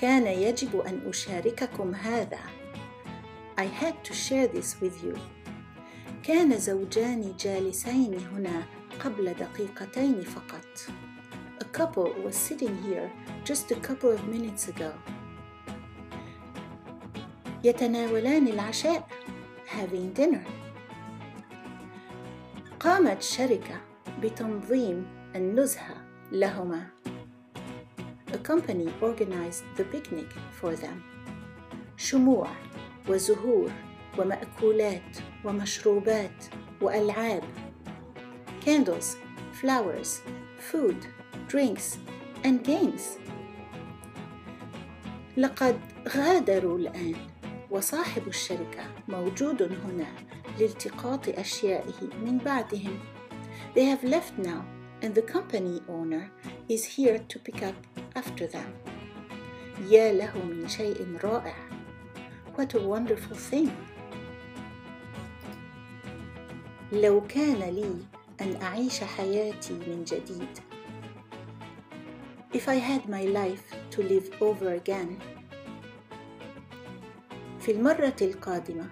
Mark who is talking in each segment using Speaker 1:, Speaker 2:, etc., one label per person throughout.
Speaker 1: كان يجب أن أشارككم هذا. I had to share this with you. كان زوجان جالسين هنا قبل دقيقتين فقط. A couple was sitting here just a couple of minutes ago. يتناولان العشاء having dinner. قامت شركة بتنظيم النزهة لهما. A company organized the picnic for them. شموع وزهور ومأكولات ومشروبات وألعاب. Candles, flowers, food, drinks and games. لقد غادروا الآن وصاحب الشركة موجود هنا لالتقاط أشيائه من بعدهم. They have left now and the company owner is here to pick up after them. يا له من شيء رائع. What a wonderful thing. لو كان لي أن أعيش حياتي من جديد. If I had my life to live over again. في المرة القادمة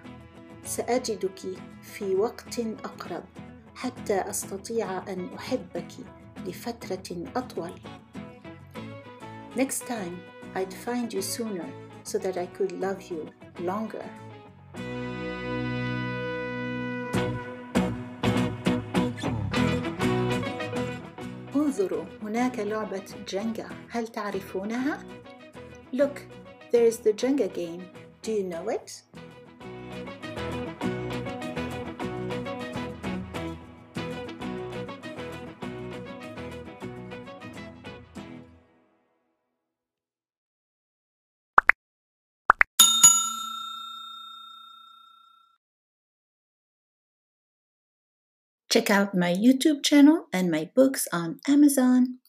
Speaker 1: سأجدك في وقت أقرب حتى أستطيع أن أحبك لفترة أطول. Next time, I'd find you sooner so that I could love you longer. انظروا هناك لعبة جنجا هل تعرفونها؟ Look, there is the Jenga game. Do you know it? Check out my YouTube channel and my books on Amazon.